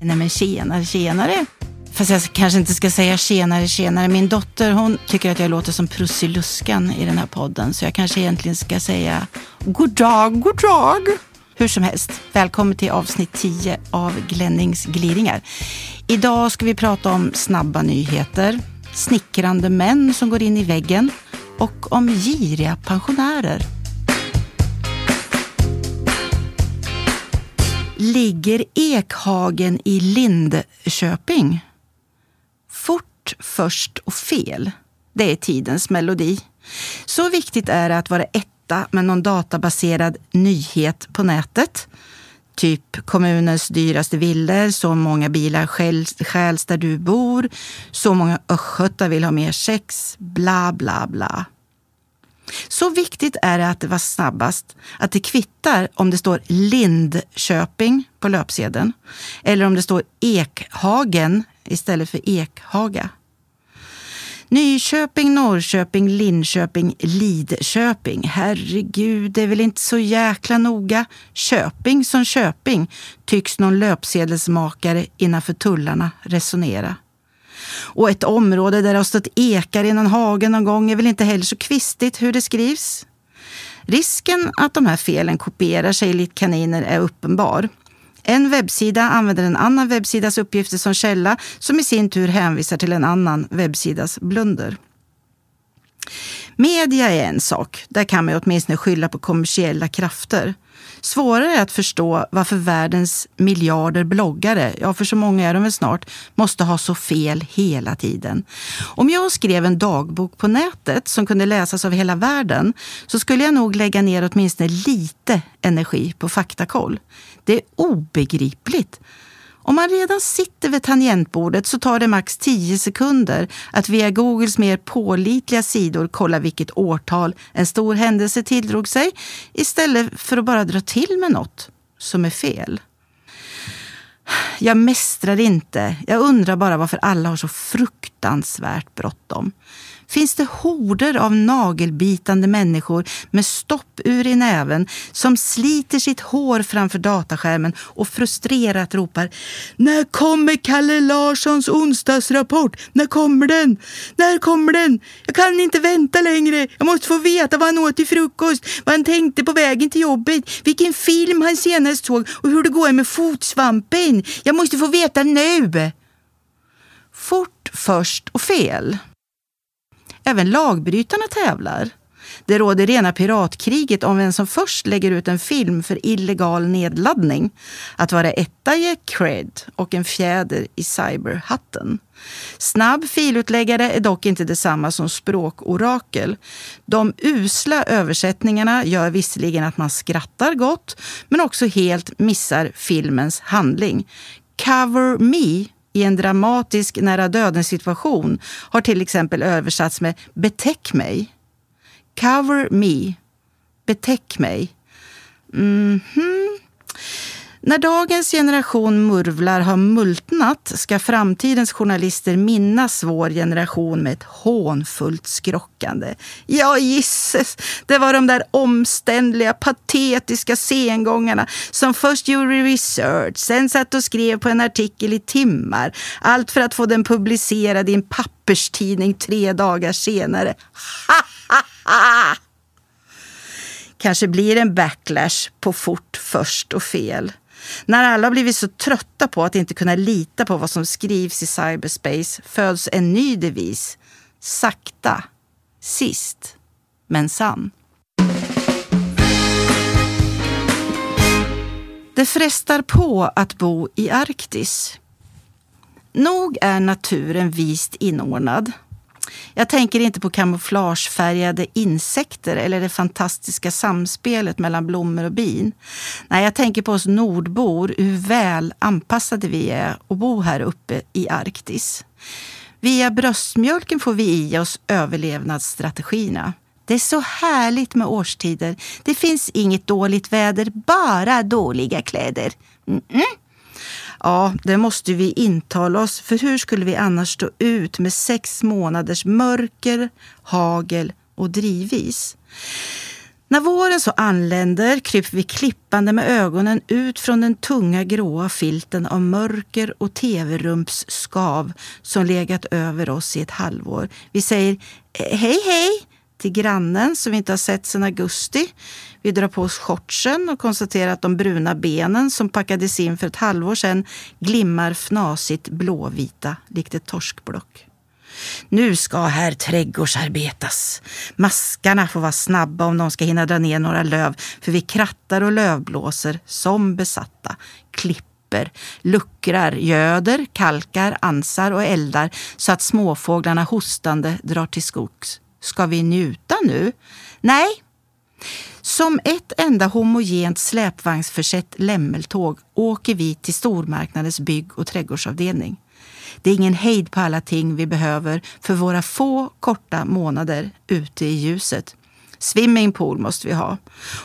Nej men tjenare, tjenare. Fast jag kanske inte ska säga tjenare, tjenare. Min dotter hon tycker att jag låter som Prussiluskan i den här podden. Så jag kanske egentligen ska säga god dag, god dag. Hur som helst, välkommen till avsnitt 10 av Glennings gliringar. Idag ska vi prata om snabba nyheter, snickrande män som går in i väggen och om giriga pensionärer. Ligger Ekhagen i Lindköping? Fort, först och fel. Det är tidens melodi. Så viktigt är det att vara etta med någon databaserad nyhet på nätet. Typ kommunens dyraste villor, så många bilar stjäls där du bor, så många östgötar vill ha mer sex, bla bla bla. Så viktigt är det att det var snabbast att det kvittar om det står Lindköping på löpsedeln eller om det står Ekhagen istället för Ekhaga. Nyköping, Norrköping, Linköping, Lidköping. Herregud, det är väl inte så jäkla noga. Köping som Köping, tycks någon löpsedelsmakare innanför tullarna resonera. Och ett område där det har stått ekar i någon hage någon gång är väl inte heller så kvistigt hur det skrivs. Risken att de här felen kopierar sig likt kaniner är uppenbar. En webbsida använder en annan webbsidas uppgifter som källa som i sin tur hänvisar till en annan webbsidas blunder. Media är en sak. Där kan man åtminstone skylla på kommersiella krafter. Svårare är att förstå varför världens miljarder bloggare, ja för så många är de väl snart, måste ha så fel hela tiden. Om jag skrev en dagbok på nätet som kunde läsas av hela världen så skulle jag nog lägga ner åtminstone lite energi på faktakoll. Det är obegripligt om man redan sitter vid tangentbordet så tar det max 10 sekunder att via Googles mer pålitliga sidor kolla vilket årtal en stor händelse tilldrog sig istället för att bara dra till med något som är fel. Jag mästrar inte. Jag undrar bara varför alla har så fruktansvärt bråttom finns det horder av nagelbitande människor med stoppur i näven som sliter sitt hår framför dataskärmen och frustrerat ropar När kommer Kalle Larssons onsdagsrapport? När kommer den? När kommer den? Jag kan inte vänta längre. Jag måste få veta vad han åt till frukost, vad han tänkte på vägen till jobbet, vilken film han senast såg och hur det går med fotsvampen. Jag måste få veta nu! Fort, först och fel. Även lagbrytarna tävlar. Det råder rena piratkriget om vem som först lägger ut en film för illegal nedladdning. Att vara etta ger cred och en fjäder i cyberhatten. Snabb filutläggare är dock inte detsamma som språkorakel. De usla översättningarna gör visserligen att man skrattar gott, men också helt missar filmens handling. Cover me i en dramatisk nära döden-situation har till exempel översatts med betäck mig. Cover me. Betäck mig. Mm -hmm. När dagens generation murvlar har multnat ska framtidens journalister minnas vår generation med ett hånfullt skrockande. Ja, gisses, det var de där omständliga, patetiska sengångarna som först gjorde research, sen satt och skrev på en artikel i timmar. Allt för att få den publicerad i en papperstidning tre dagar senare. Ha, ha, ha! Kanske blir en backlash på fort, först och fel. När alla blivit så trötta på att inte kunna lita på vad som skrivs i cyberspace föds en ny devis. Sakta, sist, men sann. Det frestar på att bo i Arktis. Nog är naturen vist inordnad. Jag tänker inte på kamouflagefärgade insekter eller det fantastiska samspelet mellan blommor och bin. Nej, jag tänker på oss nordbor, hur väl anpassade vi är att bo här uppe i Arktis. Via bröstmjölken får vi i oss överlevnadsstrategierna. Det är så härligt med årstider. Det finns inget dåligt väder, bara dåliga kläder. Mm -mm. Ja, det måste vi intala oss, för hur skulle vi annars stå ut med sex månaders mörker, hagel och drivis? När våren så anländer kryper vi klippande med ögonen ut från den tunga gråa filten av mörker och tv-rumpsskav som legat över oss i ett halvår. Vi säger hej hej till grannen som vi inte har sett sedan augusti. Vi drar på oss shortsen och konstaterar att de bruna benen som packades in för ett halvår sedan glimmar fnasigt blåvita likt ett torskblock. Nu ska här trädgårdsarbetas. Maskarna får vara snabba om de ska hinna dra ner några löv, för vi krattar och lövblåser som besatta. Klipper, luckrar, göder, kalkar, ansar och eldar så att småfåglarna hostande drar till skogs. Ska vi njuta nu? Nej. Som ett enda homogent släpvagnsförsett lämmeltåg åker vi till stormarknadens bygg och trädgårdsavdelning. Det är ingen hejd på alla ting vi behöver för våra få korta månader ute i ljuset. Swimmingpool måste vi ha.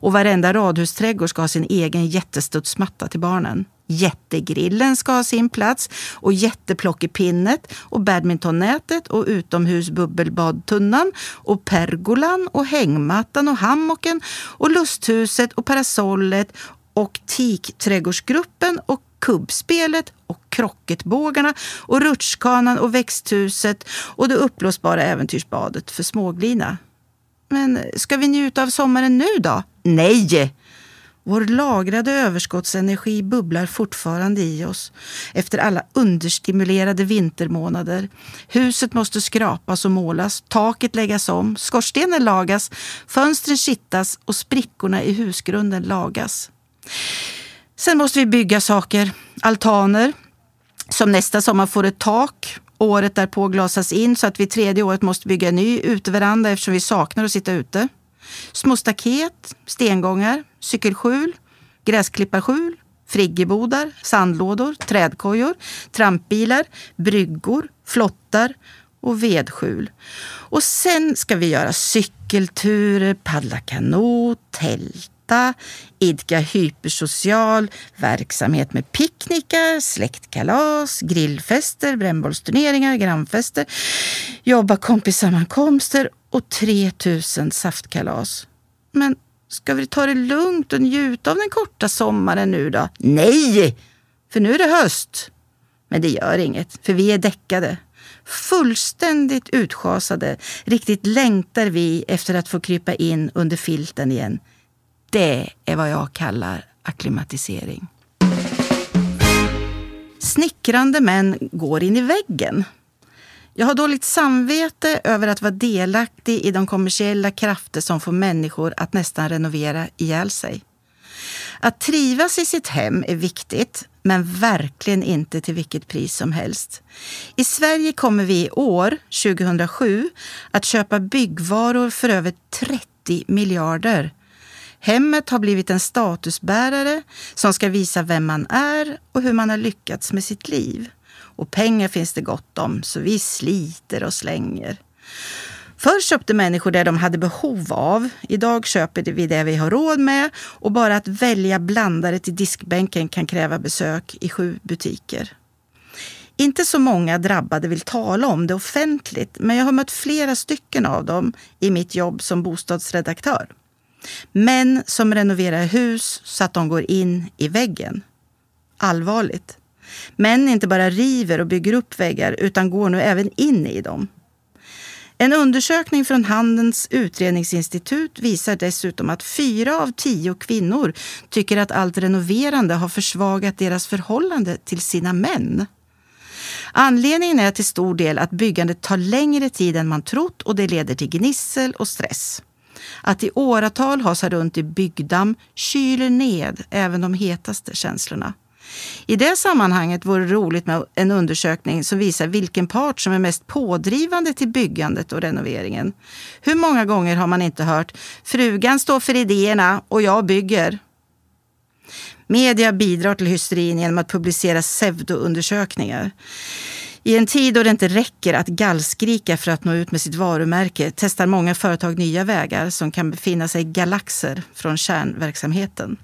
Och varenda radhusträdgård ska ha sin egen jättestudsmatta till barnen. Jättegrillen ska ha sin plats och jätteplockepinnet och badmintonnätet och utomhusbubbelbadtunnan och pergolan och hängmattan och hammocken och lusthuset och parasollet och tikträdgårdsgruppen och kubbspelet och krocketbågarna och rutschkanan och växthuset och det uppblåsbara äventyrsbadet för småglina. Men ska vi njuta av sommaren nu då? Nej! Vår lagrade överskottsenergi bubblar fortfarande i oss efter alla understimulerade vintermånader. Huset måste skrapas och målas, taket läggas om, skorstenen lagas, fönstren kittas och sprickorna i husgrunden lagas. Sen måste vi bygga saker. Altaner som nästa sommar får ett tak. Året därpå glasas in så att vi tredje året måste bygga en ny uteveranda eftersom vi saknar att sitta ute. Små staket, stengångar, cykelskjul, gräsklipparskjul, friggebodar, sandlådor, trädkojor, trampbilar, bryggor, flottar och vedskjul. Och sen ska vi göra cykelturer, paddla kanot, tält äta, idka hypersocial verksamhet med picknickar, släktkalas, grillfester, brännbollsturneringar, grannfester, jobba kompissammankomster och 3000 saftkalas. Men ska vi ta det lugnt och njuta av den korta sommaren nu då? Nej! För nu är det höst. Men det gör inget, för vi är däckade. Fullständigt utschasade. Riktigt längtar vi efter att få krypa in under filten igen. Det är vad jag kallar akklimatisering. Snickrande män går in i väggen. Jag har dåligt samvete över att vara delaktig i de kommersiella krafter som får människor att nästan renovera ihjäl sig. Att trivas i sitt hem är viktigt, men verkligen inte till vilket pris som helst. I Sverige kommer vi i år, 2007, att köpa byggvaror för över 30 miljarder Hemmet har blivit en statusbärare som ska visa vem man är och hur man har lyckats med sitt liv. Och pengar finns det gott om, så vi sliter och slänger. Förr köpte människor det de hade behov av. Idag köper vi det vi har råd med och bara att välja blandare till diskbänken kan kräva besök i sju butiker. Inte så många drabbade vill tala om det offentligt, men jag har mött flera stycken av dem i mitt jobb som bostadsredaktör. Män som renoverar hus så att de går in i väggen. Allvarligt. Män inte bara river och bygger upp väggar utan går nu även in i dem. En undersökning från Handelns utredningsinstitut visar dessutom att fyra av tio kvinnor tycker att allt renoverande har försvagat deras förhållande till sina män. Anledningen är till stor del att byggandet tar längre tid än man trott och det leder till gnissel och stress. Att i åratal hasa runt i byggdamm kyler ned även de hetaste känslorna. I det sammanhanget vore det roligt med en undersökning som visar vilken part som är mest pådrivande till byggandet och renoveringen. Hur många gånger har man inte hört “frugan står för idéerna och jag bygger”? Media bidrar till hysterin genom att publicera pseudoundersökningar. I en tid då det inte räcker att gallskrika för att nå ut med sitt varumärke testar många företag nya vägar som kan befinna sig galaxer från kärnverksamheten.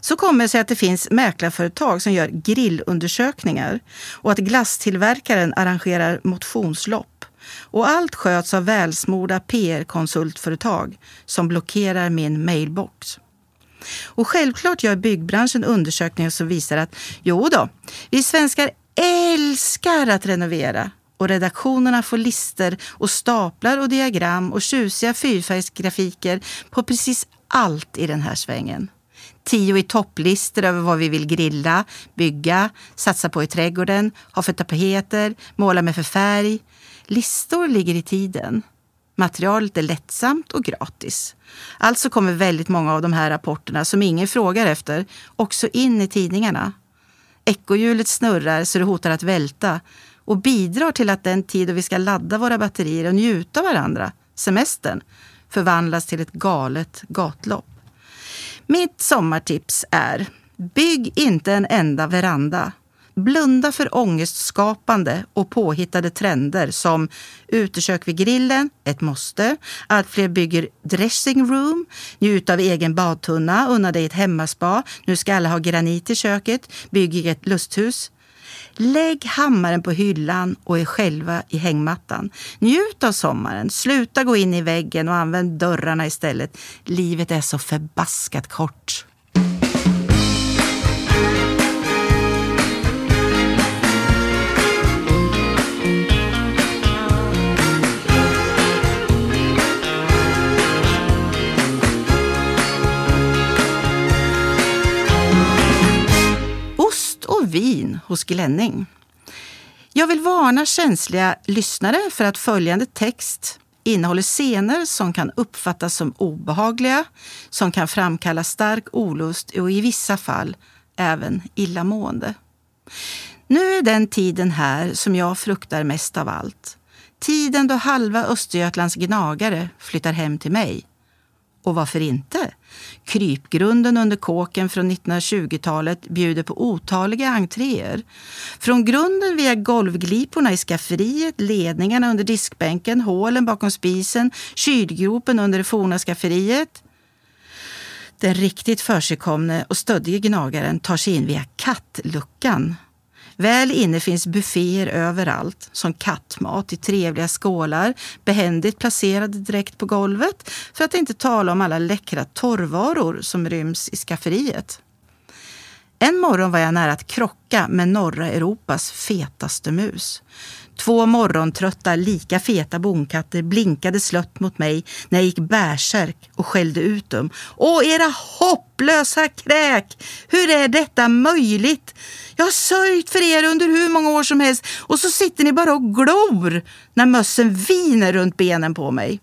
Så kommer det sig att det finns mäklarföretag som gör grillundersökningar och att glasstillverkaren arrangerar motionslopp. Och allt sköts av välsmorda PR-konsultföretag som blockerar min mailbox. Och självklart gör byggbranschen undersökningar som visar att jo då, vi svenskar älskar att renovera och redaktionerna får lister och staplar och diagram och tjusiga fyrfärgsgrafiker på precis allt i den här svängen. Tio i topplistor över vad vi vill grilla, bygga, satsa på i trädgården, ha för tapeter, måla med för färg. Listor ligger i tiden. Materialet är lättsamt och gratis. Alltså kommer väldigt många av de här rapporterna som ingen frågar efter också in i tidningarna. Ekohjulet snurrar så det hotar att välta och bidrar till att den tid då vi ska ladda våra batterier och njuta av varandra, semestern, förvandlas till ett galet gatlopp. Mitt sommartips är Bygg inte en enda veranda. Blunda för ångestskapande och påhittade trender som utekök vid grillen, ett måste. Allt fler bygger dressing room, njut av egen badtunna, unna dig ett hemmaspa. Nu ska alla ha granit i köket, bygg ett lusthus. Lägg hammaren på hyllan och er själva i hängmattan. Njut av sommaren, sluta gå in i väggen och använd dörrarna istället. Livet är så förbaskat kort. Vin hos Glenning. Jag vill varna känsliga lyssnare för att följande text innehåller scener som kan uppfattas som obehagliga, som kan framkalla stark olust och i vissa fall även illamående. Nu är den tiden här som jag fruktar mest av allt. Tiden då halva Östergötlands gnagare flyttar hem till mig. Och varför inte? Krypgrunden under kåken från 1920-talet bjuder på otaliga entréer. Från grunden via golvgliporna i skafferiet, ledningarna under diskbänken, hålen bakom spisen, kylgropen under det forna skafferiet. Den riktigt försigkomne och stöddige gnagaren tar sig in via kattluckan Väl inne finns bufféer överallt, som kattmat i trevliga skålar, behändigt placerade direkt på golvet, för att inte tala om alla läckra torrvaror som ryms i skafferiet. En morgon var jag nära att krocka med norra Europas fetaste mus. Två morgontrötta, lika feta bonkatter blinkade slött mot mig när jag gick bärsärk och skällde ut dem. Åh, era hopplösa kräk! Hur är detta möjligt? Jag har sörjt för er under hur många år som helst och så sitter ni bara och glor när mössen viner runt benen på mig.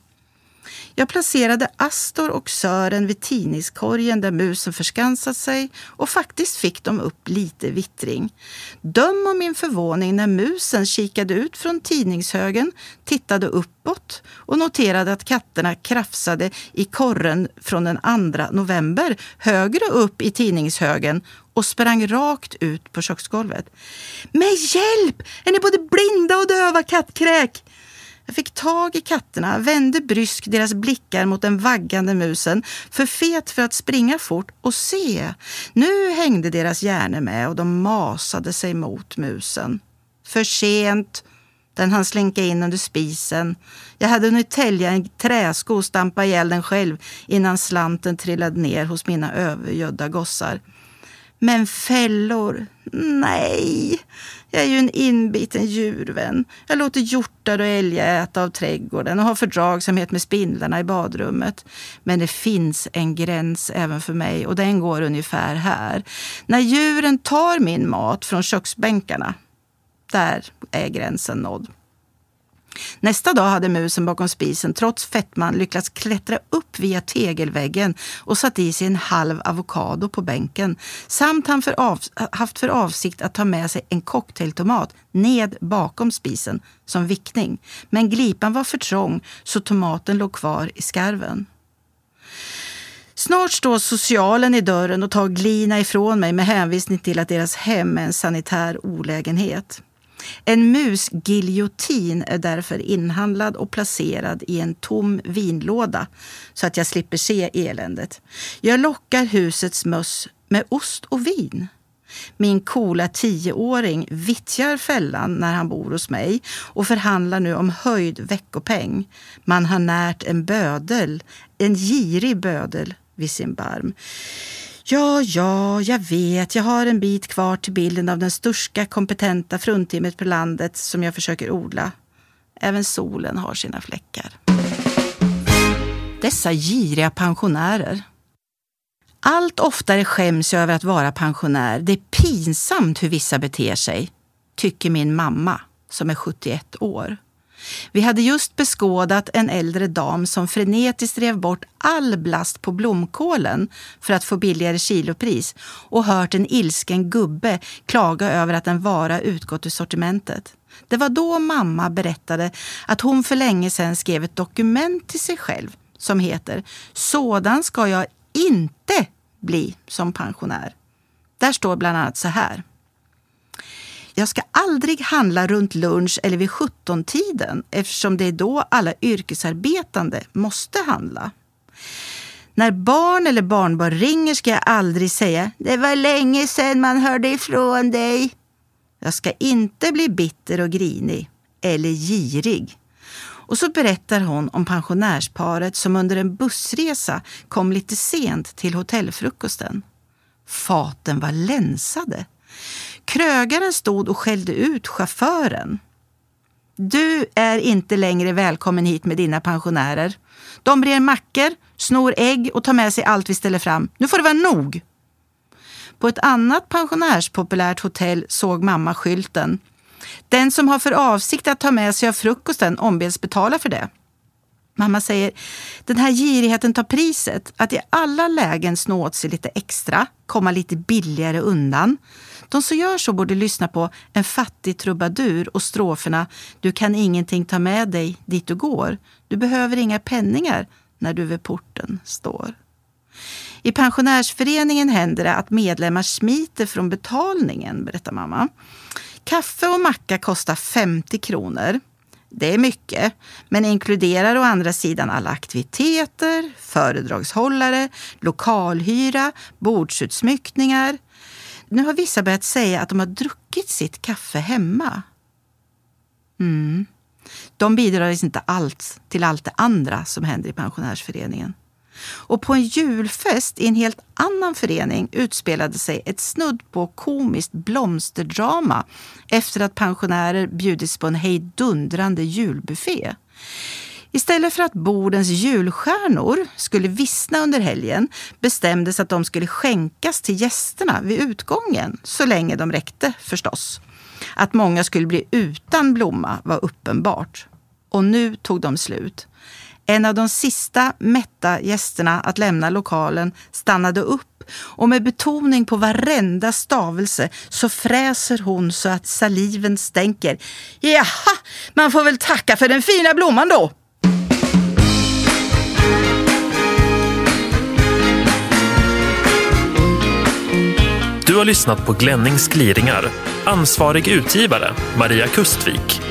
Jag placerade Astor och Sören vid tidningskorgen där musen förskansat sig och faktiskt fick de upp lite vittring. Döm om min förvåning när musen kikade ut från tidningshögen, tittade uppåt och noterade att katterna krafsade i korren från den 2 november högre upp i tidningshögen och sprang rakt ut på köksgolvet. Med hjälp! Är ni både blinda och döva kattkräk? Jag fick tag i katterna, vände brysk deras blickar mot den vaggande musen, för fet för att springa fort och se. Nu hängde deras hjärnor med och de masade sig mot musen. För sent. Den hann slinka in under spisen. Jag hade hunnit tälja en träsko och stampa ihjäl den själv innan slanten trillade ner hos mina övergödda gossar. Men fällor? Nej. Jag är ju en inbiten djurvän. Jag låter hjortar och älgar äta av trädgården och har fördragsamhet med spindlarna i badrummet. Men det finns en gräns även för mig och den går ungefär här. När djuren tar min mat från köksbänkarna, där är gränsen nådd. Nästa dag hade musen bakom spisen trots fettman lyckats klättra upp via tegelväggen och satt i sig en halv avokado på bänken. Samt han för av, haft för avsikt att ta med sig en cocktailtomat ned bakom spisen som vickning. Men glipan var för trång så tomaten låg kvar i skarven. Snart står socialen i dörren och tar glina ifrån mig med hänvisning till att deras hem är en sanitär olägenhet. En musgiljotin är därför inhandlad och placerad i en tom vinlåda så att jag slipper se eländet. Jag lockar husets möss med ost och vin. Min coola tioåring vittjar fällan när han bor hos mig och förhandlar nu om höjd veckopeng. Man har närt en bödel, en girig bödel vid sin barm. Ja, ja, jag vet. Jag har en bit kvar till bilden av den största kompetenta fruntimret på landet som jag försöker odla. Även solen har sina fläckar. Dessa giriga pensionärer. Allt oftare skäms jag över att vara pensionär. Det är pinsamt hur vissa beter sig, tycker min mamma som är 71 år. Vi hade just beskådat en äldre dam som frenetiskt rev bort all blast på blomkålen för att få billigare kilopris och hört en ilsken gubbe klaga över att en vara utgått ur sortimentet. Det var då mamma berättade att hon för länge sedan skrev ett dokument till sig själv som heter Sådan ska jag inte bli som pensionär. Där står bland annat så här. Jag ska aldrig handla runt lunch eller vid 17-tiden eftersom det är då alla yrkesarbetande måste handla. När barn eller barnbarn ringer ska jag aldrig säga det var länge sedan man hörde ifrån dig. Jag ska inte bli bitter och grinig eller girig. Och så berättar hon om pensionärsparet som under en bussresa kom lite sent till hotellfrukosten. Faten var länsade. Krögaren stod och skällde ut chauffören. Du är inte längre välkommen hit med dina pensionärer. De brer mackor, snor ägg och tar med sig allt vi ställer fram. Nu får det vara nog! På ett annat pensionärspopulärt hotell såg mamma skylten. Den som har för avsikt att ta med sig av frukosten ombeds betala för det. Mamma säger, den här girigheten tar priset. Att i alla lägen snå åt sig lite extra, komma lite billigare undan. De som gör så borde lyssna på En fattig trubadur och stroferna Du kan ingenting ta med dig dit du går. Du behöver inga penningar när du vid porten står. I pensionärsföreningen händer det att medlemmar smiter från betalningen, berättar mamma. Kaffe och macka kostar 50 kronor. Det är mycket, men inkluderar å andra sidan alla aktiviteter, föredragshållare, lokalhyra, bordsutsmyckningar. Nu har vissa börjat säga att de har druckit sitt kaffe hemma. Mm. De bidrar liksom inte alls till allt det andra som händer i pensionärsföreningen. Och på en julfest i en helt annan förening utspelade sig ett snudd på komiskt blomsterdrama efter att pensionärer bjudits på en hejdundrande julbuffé. Istället för att bordens julstjärnor skulle vissna under helgen bestämdes att de skulle skänkas till gästerna vid utgången, så länge de räckte förstås. Att många skulle bli utan blomma var uppenbart. Och nu tog de slut. En av de sista mätta gästerna att lämna lokalen stannade upp och med betoning på varenda stavelse så fräser hon så att saliven stänker. Jaha, man får väl tacka för den fina blomman då! Du har lyssnat på Glennings gliringar. Ansvarig utgivare, Maria Kustvik.